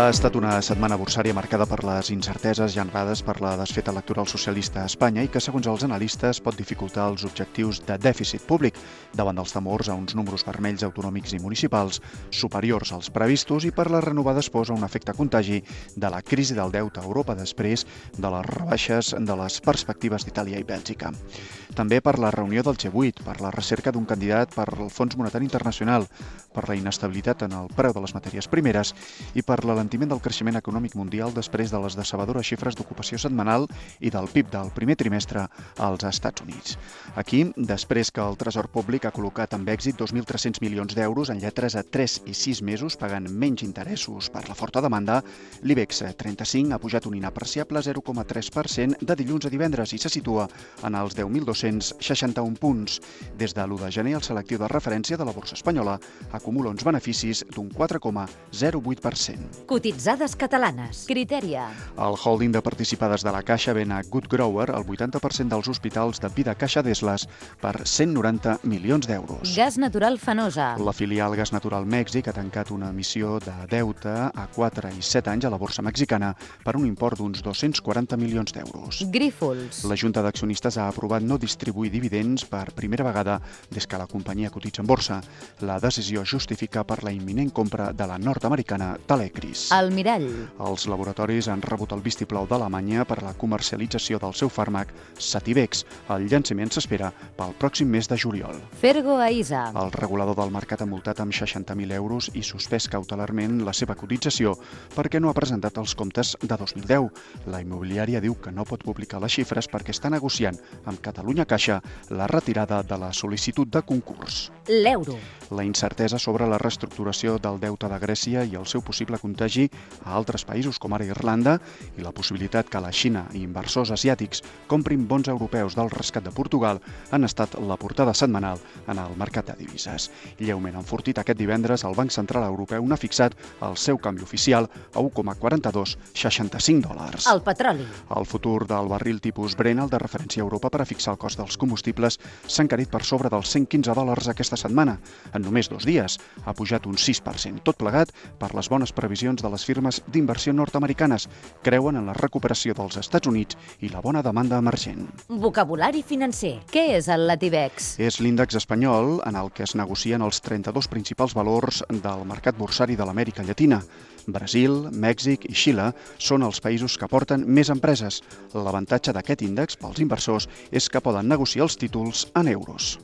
Ha estat una setmana bursària marcada per les incerteses generades per la desfeta electoral socialista a Espanya i que, segons els analistes, pot dificultar els objectius de dèficit públic davant dels temors a uns números vermells autonòmics i municipals superiors als previstos i per la renovada esposa un efecte contagi de la crisi del deute a Europa després de les rebaixes de les perspectives d'Itàlia i Bèlgica. També per la reunió del G8, per la recerca d'un candidat per al Fons Monetari Internacional, per la inestabilitat en el preu de les matèries primeres i per l'alentiment ralentiment del creixement econòmic mundial després de les decebedores xifres d'ocupació setmanal i del PIB del primer trimestre als Estats Units. Aquí, després que el Tresor Públic ha col·locat amb èxit 2.300 milions d'euros en lletres a 3 i 6 mesos pagant menys interessos per la forta demanda, l'IBEX 35 ha pujat un inapreciable 0,3% de dilluns a divendres i se situa en els 10.261 punts. Des de l'1 de gener, el selectiu de referència de la borsa espanyola acumula uns beneficis d'un 4,08%. Cotitzades catalanes. Criteria. El holding de participades de la Caixa ven a Good Grower el 80% dels hospitals de Vida Caixa d'Esles per 190 milions d'euros. Gas natural Fenosa. La filial Gas Natural Mèxic ha tancat una emissió de deute a 4 i 7 anys a la borsa mexicana per un import d'uns 240 milions d'euros. Grífols. La Junta d'Accionistes ha aprovat no distribuir dividends per primera vegada des que la companyia cotitza en borsa. La decisió justifica per la imminent compra de la nord-americana Talecris. El mirall. Els laboratoris han rebut el vistiplau d'Alemanya per a la comercialització del seu fàrmac Sativex. El llançament s'espera pel pròxim mes de juliol. Fergo Aisa. El regulador del mercat ha multat amb 60.000 euros i suspès cautelarment la seva cotització perquè no ha presentat els comptes de 2010. La immobiliària diu que no pot publicar les xifres perquè està negociant amb Catalunya Caixa la retirada de la sol·licitud de concurs. L'euro. La incertesa sobre la reestructuració del deute de Grècia i el seu possible contagi a altres països com ara Irlanda i la possibilitat que la Xina i inversors asiàtics comprin bons europeus del rescat de Portugal han estat la portada setmanal en el mercat de divises. Lleument enfortit aquest divendres, el Banc Central Europeu n'ha fixat el seu canvi oficial a 1,4265 dòlars. El petroli. El futur del barril tipus Brent, el de referència a Europa per a fixar el cost dels combustibles, s'ha encarit per sobre dels 115 dòlars aquesta setmana. En només dos dies ha pujat un 6%, tot plegat per les bones previsions de les firmes d'inversió nord-americanes. Creuen en la recuperació dels Estats Units i la bona demanda emergent. Vocabulari financer. Què és el Latibex? És l'índex espanyol en el que es negocien els 32 principals valors del mercat bursari de l'Amèrica Llatina. Brasil, Mèxic i Xile són els països que porten més empreses. L'avantatge d'aquest índex pels inversors és que poden negociar els títols en euros.